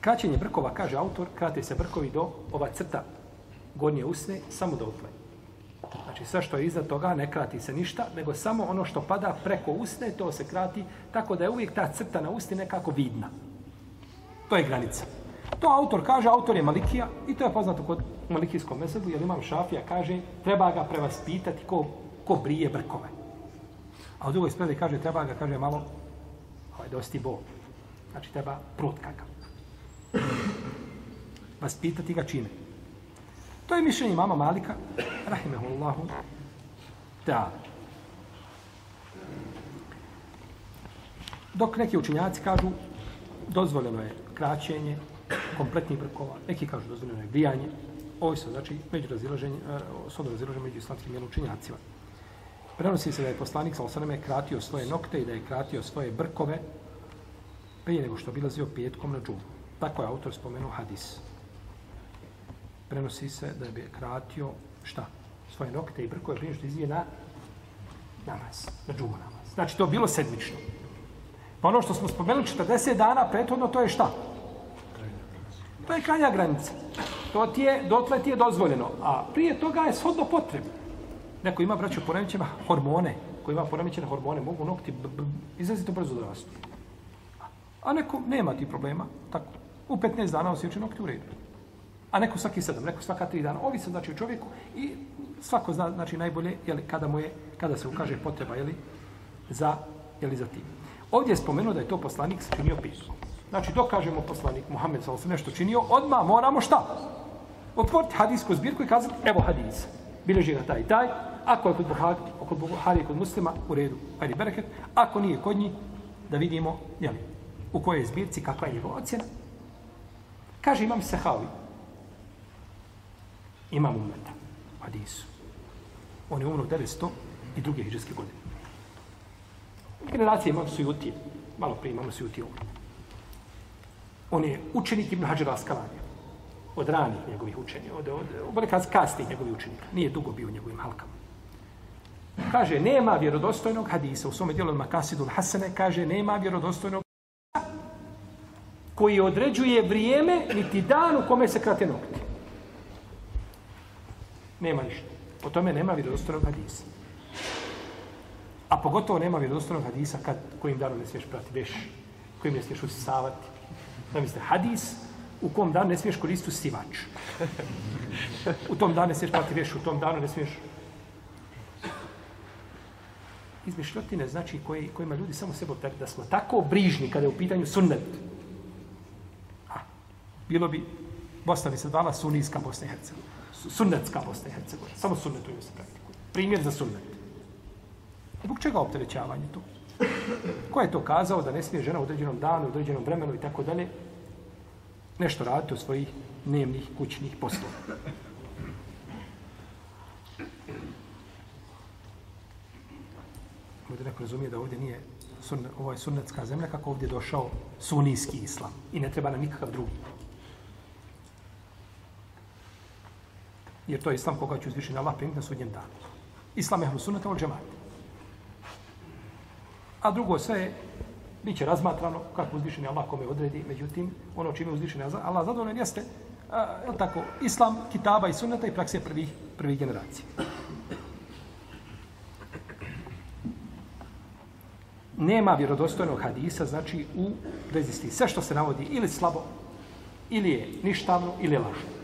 Kraćenje brkova, kaže autor, krate se brkovi do ova crta gornje usne, samo do utle. Znači sve što je iza toga ne krati se ništa, nego samo ono što pada preko usne, to se krati, tako da je uvijek ta crta na usni nekako vidna. To je granica. To autor kaže, autor je Malikija i to je poznato kod Malikijskom mesebu, jer imam Šafija kaže, treba ga prevaspitati ko, ko brije brkove. A u drugoj spredi kaže, treba ga, kaže, malo, ovaj, dosti bo. Znači, treba prut kakav. Vaspitati ga čine. To je mišljenje mama Malika, rahimehullahu, da. Dok neki učinjaci kažu, dozvoljeno je kraćenje kompletni brkova, neki kažu dozvoljeno je grijanje, ovo su, znači, među razilaženje, e, sodo razilaženje među islamskim jelu. Prenosi se da je poslanik sa osaname kratio svoje nokte i da je kratio svoje brkove prije nego što bilazio petkom na džumu. Tako je autor spomenuo hadis prenosi se da bi kratio šta? Svoje nokte i brkove prije što izvije na namaz, na džumu namaz. Znači, to bilo sedmično. Pa ono što smo spomenuli 40 dana prethodno, to je šta? To je krajnja granica. To ti je, dotle ti je dozvoljeno. A prije toga je shodno potrebno. Neko ima, braću, poremećena hormone, koji ima poremećene hormone, mogu nokti izrazito brzo da rastu. A neko nema ti problema, tako. U 15 dana osjeća nokti u redu a neko svaki sedam, neko svaka tri dana. Ovi se znači u čovjeku i svako zna znači najbolje je kada mu je kada se ukaže potreba je li za je li za tim. Ovdje je spomenuo da je to poslanik činio pismo. Znači dokažemo poslanik Muhammed sallallahu osam nešto činio, odma moramo šta? Otvoriti hadijsku zbirku i kazati evo hadis. Bileži ga taj taj, ako je kod Buhari, kod Buhari kod muslima, u redu, ali bereket. Ako nije kod njih, da vidimo jeli, u kojoj zbirci, kakva je njegova ocjena. Kaže imam Sehavi, imam umeta u hadisu. On je umro 900 i druge hiđarske godine. Generacije imam Sujuti, malo prije imam Sujuti umro. On je učenik Ibn Hađara Askalanja. Od ranih njegovih učenja, od, od, od, od kasnih njegovih učenika. Nije dugo bio u njegovim halkama. Kaže, nema vjerodostojnog hadisa. U svome dijelu od Makasidul Hasane kaže, nema vjerodostojnog koji određuje vrijeme niti dan u kome se krate nokti. Nema ništa. Po tome nema vjerodostojnog hadisa. A pogotovo nema vjerodostojnog hadisa kad kojim danom ne smiješ prati veš, kojim ne smiješ usisavati. Zamislite, hadis u kom danu ne smiješ koristiti sivač. U tom danu ne smiješ prati veš, u tom danu ne smiješ izmišljotine, znači koji, kojima ljudi samo sebe optari, da smo tako brižni kada je u pitanju sunnet. A, bilo bi, Bosna bi se dvala sunijska Bosna i Hercegovina sunnetska Bosna i Hercegovina. Samo sunnetuju se praktikuje. Primjer za sunnet. Zbog čega opterećavanje tu? Ko je to kazao da ne smije žena u određenom danu, u određenom vremenu i tako dalje nešto raditi u svojih dnevnih kućnih poslova? Možda neko razumije da ovdje nije sunnet, ovo je sunnetska zemlja kako ovdje došao sunijski islam i ne treba nam nikakav drugi. Jer to je islam koga će uzvišiti Allah primiti na sudnjem danu. Islam je hlusunata od džemata. A drugo sve je, bit će razmatrano kako uzvišeni Allah kome odredi, međutim, ono čime uzvišeni Allah zadovoljen jeste, a, je tako, islam, kitaba i sunnata i prakse prvih, prvih generacija. Nema vjerodostojnog hadisa, znači u rezisti. Sve što se navodi ili slabo, ili je ništavno, ili je lažno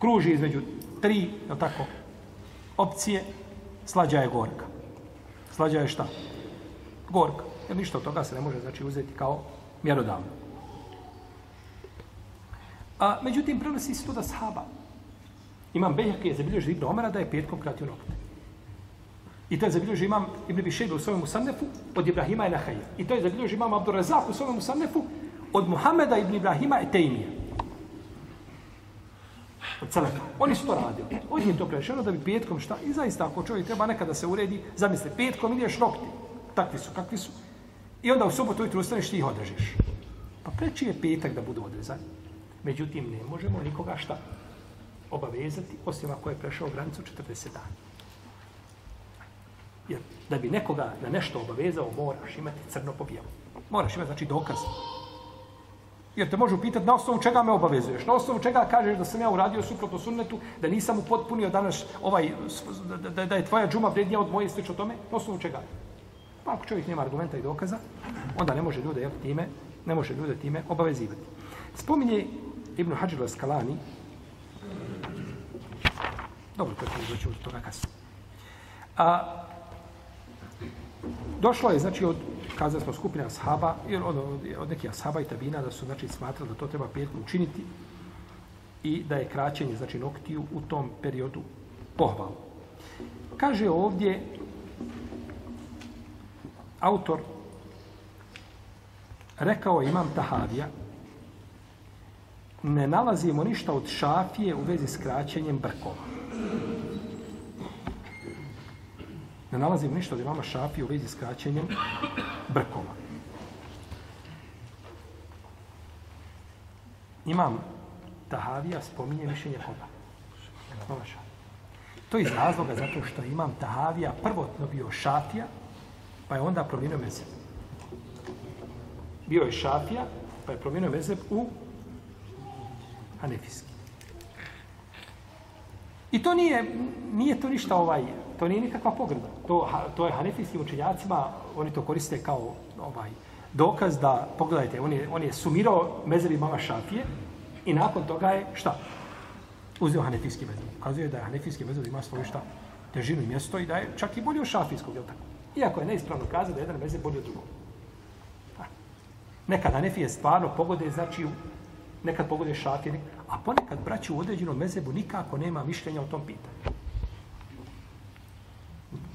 kruži između tri, je tako, opcije, slađa je gorka. Slađa je šta? Gorka. Jer ništa od toga se ne može znači uzeti kao mjerodavno. A, međutim, prenosi se to da sahaba. Imam Bejhek je zabilježio Ibn Omara da je petkom kratio nokte. I to je zabilježio imam Ibn Bišejbe u svojom Musannefu od Ibrahima i Nahaja. I to je zabilježio imam Abdurazak u svojom Musannefu od Muhameda ibn Ibrahima i Tejmija. Od Celeka. Oni su to radili. Od njih je to prešeno da bi petkom šta. I zaista ako čovjek treba nekada se uredi, zamisli, petkom ideš nokti. Takvi su, kakvi su. I onda u subotu ujutru ustaneš ti ih održiš. Pa preči je petak da budu odrezani. Međutim, ne možemo nikoga šta obavezati, osim ako je prešao granicu 40 dana. Jer da bi nekoga na nešto obavezao, moraš imati crno po bijelu. Moraš imati, znači, dokaz. Jer te može pitati na osnovu čega me obavezuješ, na osnovu čega kažeš da sam ja uradio suprotno sunnetu, da nisam upotpunio danas ovaj, da, da, da je tvoja džuma vrednija od moje slično tome, na osnovu čega? Pa ako čovjek nema argumenta i dokaza, onda ne može ljude jel, time, ne može ljude time obavezivati. Spominje Ibn Hađir Skalani, dobro, to ćemo doći od toga kasno. A, došlo je, znači, od, kazali smo, skupina ashaba, jer od, od, od nekih ashaba i tabina, da su, znači, smatrali da to treba petkom učiniti i da je kraćenje, znači, noktiju u tom periodu pohvalno. Kaže ovdje autor rekao imam Tahavija ne nalazimo ništa od šafije u vezi s kraćenjem brkova. Ne nalazimo ništa od imama šafije u vezi s kraćenjem brkova. Imam Tahavija spominje mišljenje koga? Imama šafija. To je iz razloga zato što imam Tahavija prvotno bio šafija, pa je onda promijenio mezeb. Bio je šafija, pa je promijenio mezeb u hanefijski. I to nije, nije to ništa ovaj, to nije nikakva pogreda. To, to je hanefijskim učenjacima, oni to koriste kao ovaj dokaz da, pogledajte, on je, on je sumirao mezebi imama šafije i nakon toga je šta? Uzeo hanefijski mezeb. Ukazuje da je hanefijski mezeb ima svoju šta? Težinu i mjesto i da je čak i bolje od šafijskog, je tako? Iako je neispravno kazati da jedan mezeb bolji od drugog. Pa, nekad hanefije stvarno pogode, znači nekad pogode šafiri, a ponekad braći u određenom mezebu nikako nema mišljenja o tom pitanju.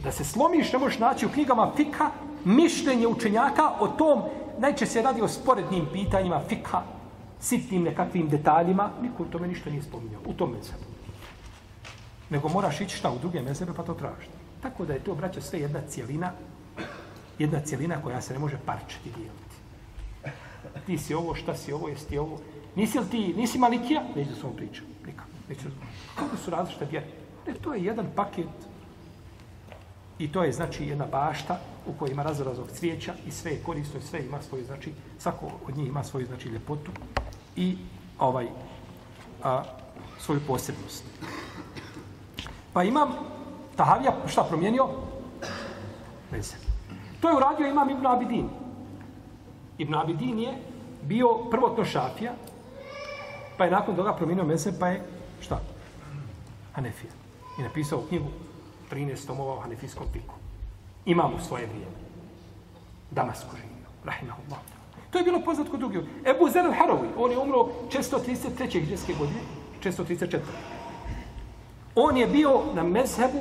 Da se slomiš, ne možeš naći u knjigama fika mišljenje učenjaka o tom, najče se radi o sporednim pitanjima fika, sitnim nekakvim detaljima, niko u tome ništa nije spominjao, u tom mezebu. Nego moraš ići šta u druge mezebe pa to tražiti. Tako da je to, braćo, sve jedna cijelina, jedna cijelina koja se ne može parčiti dijeliti. Ti si ovo, šta si ovo, jesi ti ovo. Nisi li ti, nisi malikija? Neću da sam pričam, Nikako. Neću da Kako su različite vjere? Ne, to je jedan paket i to je, znači, jedna bašta u kojoj ima razrazog cvijeća i sve je korisno i sve ima svoju, znači, svako od njih ima svoju, znači, ljepotu i ovaj, a, svoju posebnost. Pa imam Tahavija, šta promijenio? Mezheb. To je uradio imam Ibn Abidin. Ibn Abidin je bio prvotno šafija, pa je nakon toga promijenio mezheb, pa je šta? Hanefija. I napisao knjigu 13 tomova o hanefijskom piku. Imam u svoje vrijeme. Damasku živio. Rahimahullah. To je bilo poznat kod drugih. Ebu Zer al-Harawi, on je umro 633. hiđarske godine, 634. On je bio na mezhebu,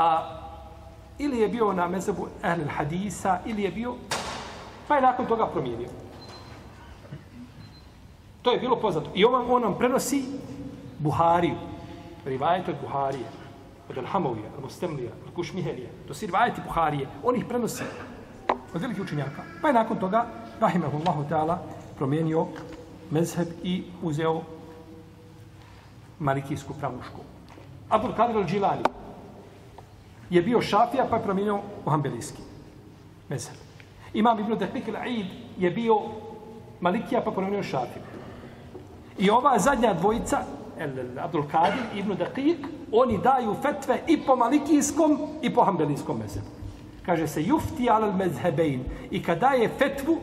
a ili je bio na mezhebu ehl hadisa ili je bio, pa je nakon toga promijenio. To je bilo poznato. I on, on nam prenosi Buhariju, rivajet od Buharije, od Alhamovija, od Mostemlija, od Kušmihelija. To si rivajeti Buharije. On ih prenosi od velikih učenjaka. Pa je nakon toga, rahimahullahu ta'ala, promijenio mezheb i uzeo malikijsku pravnu školu. Abdul Kadir al-Đilani je bio šafija pa je promijenio u hambelijski mezheb. Imam Ibn Dehlik al-Aid je bio malikija pa promijenio šafiju. I ova zadnja dvojica, el, Abdul Kadir i Ibn Dehlik, oni daju fetve i po malikijskom i po hambelijskom mezhebu. Kaže se jufti al mezhebein. I kada je fetvu,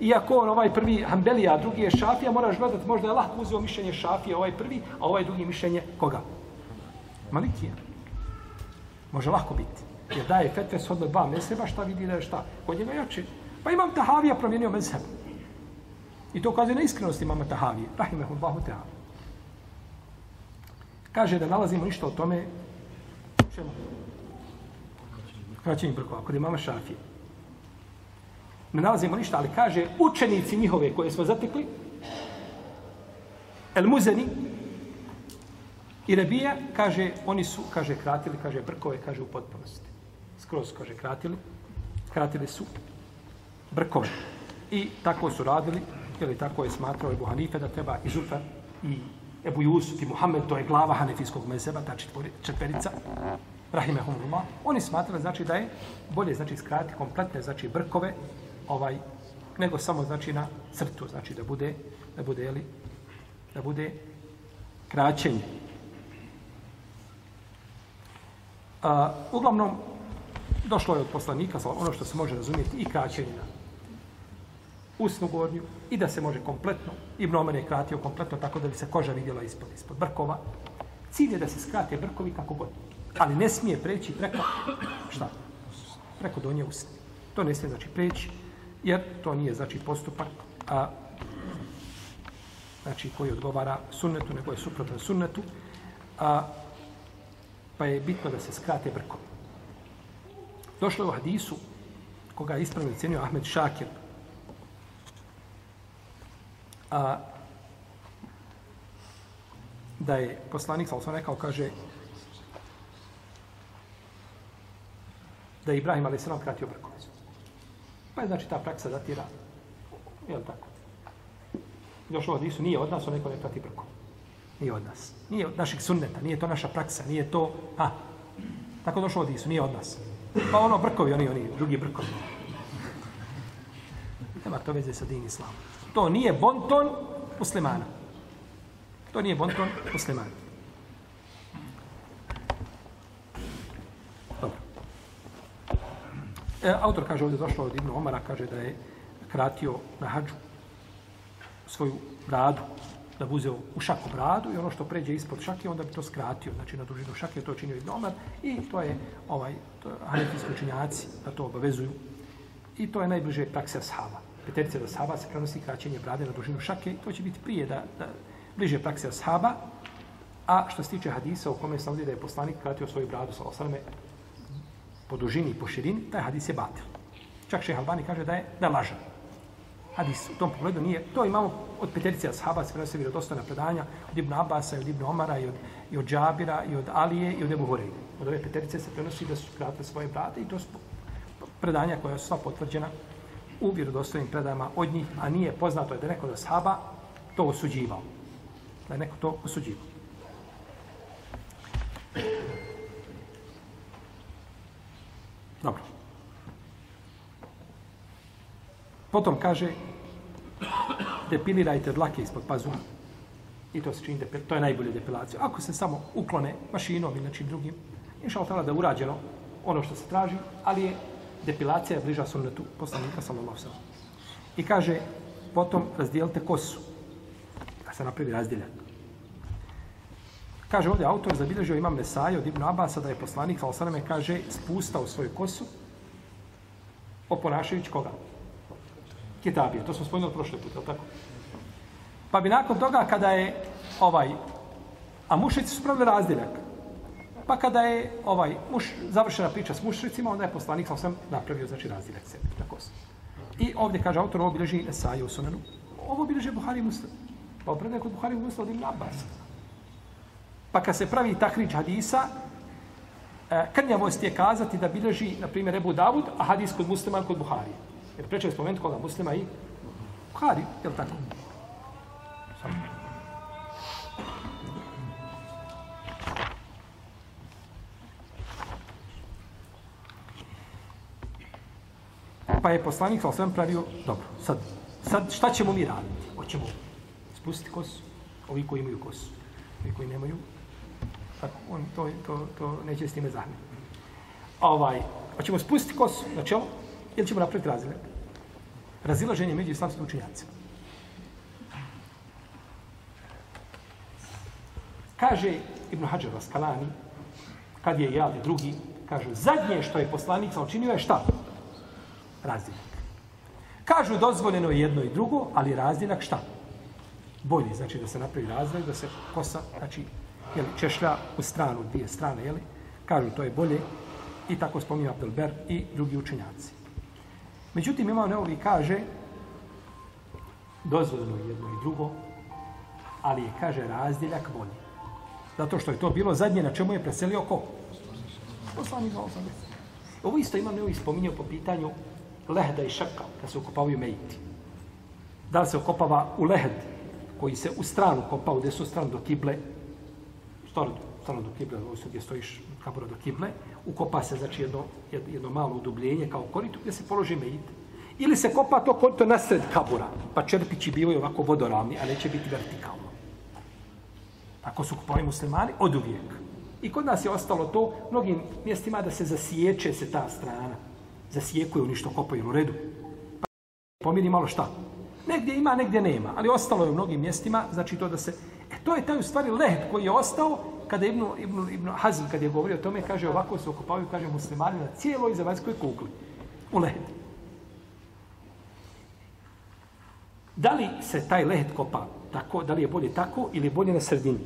iako on ovaj prvi hambelija, a drugi je Šafija, moraš gledati, možda je lahko uzeo mišljenje Šafija, ovaj prvi, a ovaj drugi mišljenje koga? Malikija. Može lako biti. Jer daje fetve s odno dva meseba, šta vidi da je šta? Kod njega jače. Pa imam Tahavija promijenio mezheb. I to ukazuje na iskrenost imama Tahavije. Rahimehullahu ta'ala. Kaže da nalazimo ništa o tome čemu? Kraćenje brkova, kod imama Šafije. Ne nalazimo ništa, ali kaže učenici njihove koje smo zatekli, El Muzeni i Rebija, kaže, oni su, kaže, kratili, kaže, brkove, kaže, u potpunosti. Skroz, kaže, kratili, kratili su brkove. I tako su radili, ili tako je smatrao Ebu Hanife da treba i Zufar i Ebu Jusuf i Muhammed, to je glava hanefijskog mezeba, ta četverica, rahimehumullah, oni smatrali, znači, da je bolje, znači, skratiti kompletne, znači, brkove, ovaj, nego samo, znači, na crtu, znači, da bude, da bude, jeli, da bude kraćenje. A, uglavnom, došlo je od poslanika, ono što se može razumjeti, i kraćenje na usnu gornju, i da se može kompletno, Ibn Omer je kratio kompletno tako da bi se koža vidjela ispod, ispod brkova. Cilj je da se skrate brkovi kako god. Ali ne smije preći preko, šta? Preko donje usne. To ne smije znači preći, jer to nije znači postupak, a znači koji odgovara sunnetu, nego je suprotan sunnetu, a, pa je bitno da se skrate brkovi. Došlo je u hadisu, koga je ispravno cijenio Ahmed Šakir, a, da je poslanik, sa sam rekao, kaže, da je Ibrahim a.s. kratio brkove. Pa je znači ta praksa datira, je li tako? Došlo od Isu, nije od nas, on neko ne prati brkove. Nije od nas. Nije od naših sunneta, nije to naša praksa, nije to, a, tako došlo od Isu, nije od nas. Pa ono brkovi, oni, oni, drugi brkovi. Nema to veze sa din islamom. To nije bonton muslimana. To nije bonton muslimana. Dobro. E, autor kaže ovdje došlo od Ibnu Omara, kaže da je kratio na hađu svoju bradu, da bi uzeo u šaku bradu i ono što pređe ispod šake, onda bi to skratio, znači na dužinu šake, to činio Ibn Omar i to je ovaj, to, hanefijski učinjaci da to obavezuju i to je najbliže prakse ashaba peterice da ashaba se prenosi kraćenje brade na dužinu šake. To će biti prije da, da bliže prakse ashaba. A što se tiče hadisa u kome se navodi da je poslanik kratio svoju bradu sa osaleme po dužini i po širini, taj hadis je batil. Čak šeha Albani kaže da je da lažan. Hadis u tom pogledu nije. To imamo od peterice ashaba se prenosi vjerodostojna predanja od Ibn Abasa, od Ibn Omara, i od, i od Džabira, i od Alije, i od Ebu Horeide. Od ove peterice se prenosi da su kratile svoje brate i to su predanja koja su sva potvrđena u vjerodostojnim predajama od njih, a nije poznato je da neko od sahaba to osuđivao. Da je neko to osuđivao. Dobro. Potom kaže depilirajte dlake ispod pazuha. I to se čini, to je najbolje depilacija. Ako se samo uklone mašinom ili nečim drugim, inša Allah da je urađeno ono što se traži, ali je depilacija je bliža sunnetu poslanika sallallahu sallam. I kaže, potom razdijelite kosu. Da se napravi razdjeljak. Kaže ovdje autor zabilježio imam Nesaje od Ibn Abasa da je poslanik sallallahu sallam kaže spustao svoju kosu oponašajući koga? Kitabije. To smo spojili prošle put, tako? Pa bi nakon toga kada je ovaj a mušici su pravili razdjeljak. Pa kada je ovaj muš završena priča s mušricima, onda je poslanik sam sam napravio znači razdjeljak sebi tako se. I ovdje kaže autor ovo bilježi Esai u Sunanu. Ovo bilježi Buhari i Muslim. Pa predaje kod Buhari i Muslim od Ibn Abbas. Pa kad se pravi takrić hadisa, e, krnjavost je kazati da bilježi, na primjer, Ebu Davud, a hadis kod muslima kod Buharije. Jer preče je spomenuti koga muslima i Buhari, je li tako? Samo. pa je poslanik sa osvijem pravio, dobro, sad, sad šta ćemo mi raditi? Hoćemo spustiti kosu, ovi koji imaju kosu, ovi koji nemaju, tako, on to, to, to neće s time zahmeti. Ovaj, hoćemo spustiti kosu na čelo, ili ćemo napraviti razile? Razilaženje među islamskim učinjacima. Kaže Ibn Hajar Raskalani, kad je javlje drugi, kaže, zadnje što je poslanik učinio je šta? razdijeljak. Kažu dozvoljeno je jedno i drugo, ali razdjeljak šta? Bolji, znači da se napravi razdjeljak, da se kosa, znači, jeli, češlja u stranu, dvije strane, jeli? Kažu to je bolje i tako spominje Abdelber i drugi učenjaci. Međutim, imao neovi kaže dozvoljeno je jedno i drugo, ali je, kaže, razdjeljak bolji. Zato što je to bilo zadnje na čemu je preselio ko? Poslani osam Ovo isto imam neovi spominjao po pitanju lehda i šaka, kad se ukopavaju mejiti. Da li se okopava u lehd, koji se u stranu kopao, gdje su stranu do kible, stranu, stranu do kible, ovo gdje stojiš kabura do kible, ukopa se znači jedno, jedno malo udubljenje kao korito gdje se položi mejit. Ili se kopa to korito nasred kabura, pa čerpići bivaju ovako vodoravni, a neće biti vertikalno. Tako su kupovali muslimani od uvijek. I kod nas je ostalo to, mnogim mjestima da se zasiječe se ta strana. Zasijekuje oni što kopaju u redu. Pa pomiri malo šta. Negdje ima, negdje nema. Ali ostalo je u mnogim mjestima, znači to da se... E, to je taj u stvari lehet koji je ostao kada Ibn, Ibn, Ibn Hazm, kad je govorio o tome, kaže ovako se okupavaju, kaže muslimani na cijeloj zemaljskoj kugli. U lehet. Da li se taj lehet kopa tako, da li je bolje tako ili je bolje na sredini?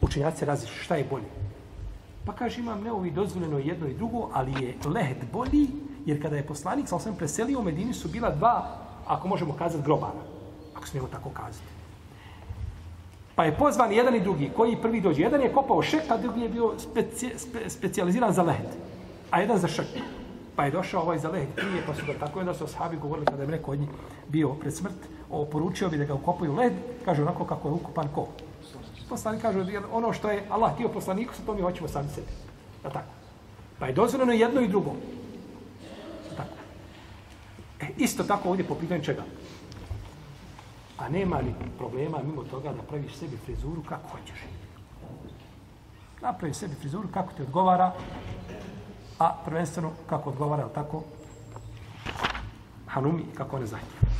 Učenjaci različi šta je bolje. Pa kaže, imam neovi dozvoljeno jedno i drugo, ali je lehet bolji, jer kada je poslanik, sam sam preselio u Medini, su bila dva, ako možemo kazati, grobara. Ako smijemo tako kazati. Pa je pozvan jedan i drugi, koji prvi dođe. Jedan je kopao šek, a drugi je bio speci, spe, specializiran za lehet. A jedan za šek. Pa je došao ovaj za lehet prije, pa su ga tako da su ashabi govorili kada je neko od njih bio pred smrt, oporučio bi da ga ukopaju led, kaže onako kako je ukupan ko. Poslanik kaže, ono što je Allah tio poslaniku, sa to mi hoćemo sami sebi. Da tako. Pa je dozvoljeno jedno i drugo. Da tako. E, isto tako ovdje po pitanju čega? A nema ni problema mimo toga da praviš sebi frizuru kako hoćeš. Napravi sebi frizuru kako ti odgovara, a prvenstveno kako odgovara, tako, Hanumi kako ne zahtjeva.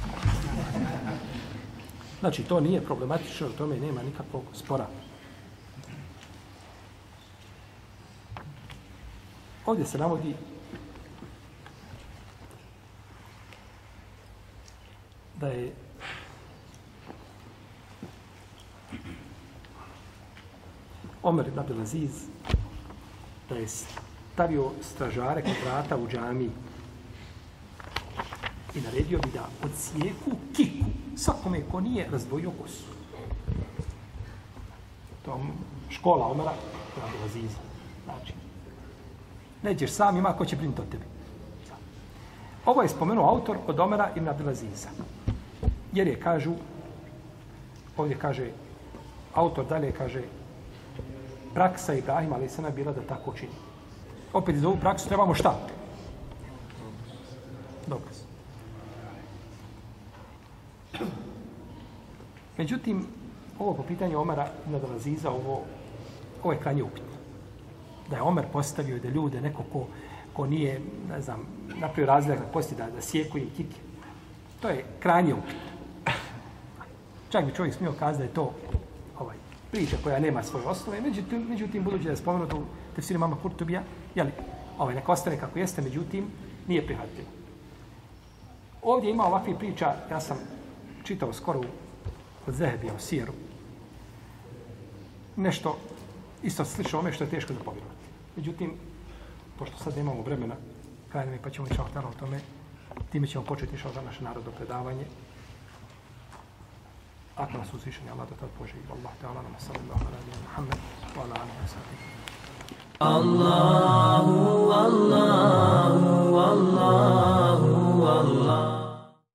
Znači, to nije problematično, o tome nema nikakvog spora. Ovdje se navodi da je Omer ibn Abdelaziz da je stavio stražare kod vrata u džamiji i naredio bi da odsijeku kiku svakome ko nije razdvojio kosu. To škola Omera ibn Abdelaziza. Znači, nećeš sam, ima ko će brinuti o tebi. Ovo je spomenuo autor od Omera ibn Abdelaziza. Jer je, kažu, ovdje kaže, autor dalje kaže, praksa Ibrahima, ali sena bila da tako čini. Opet za ovu praksu trebamo šta? Dokaz. Međutim, ovo po pitanju Omara nadalaziza, ovo, ovo je kranje upitno. Da je Omer postavio da ljude, neko ko, ko nije, ne znam, napravio razlijak na kosti da, da sjeku im kike. To je kranje upitno. Čak bi čovjek smio kazati da je to priča koja nema svoje osnove, međutim, međutim budući da je spomenuto u tefsiru mama Kurtubija, jeli, ovaj, neka ostane kako jeste, međutim, nije prihvatljivo. Ovdje ima ovakvih priča, ja sam čitao skoro od Zehebija u Sijeru. Nešto isto slično ome što je teško da povjerovati. Međutim, pošto sad nemamo vremena, kraj mi pa ćemo i o tome, time ćemo početi šao za naše narodno predavanje. Ako nas uzvišenje Allah da tad poživi. Allah te Allah nama sallallahu alaihi wa Muhammed wa ala alihi wa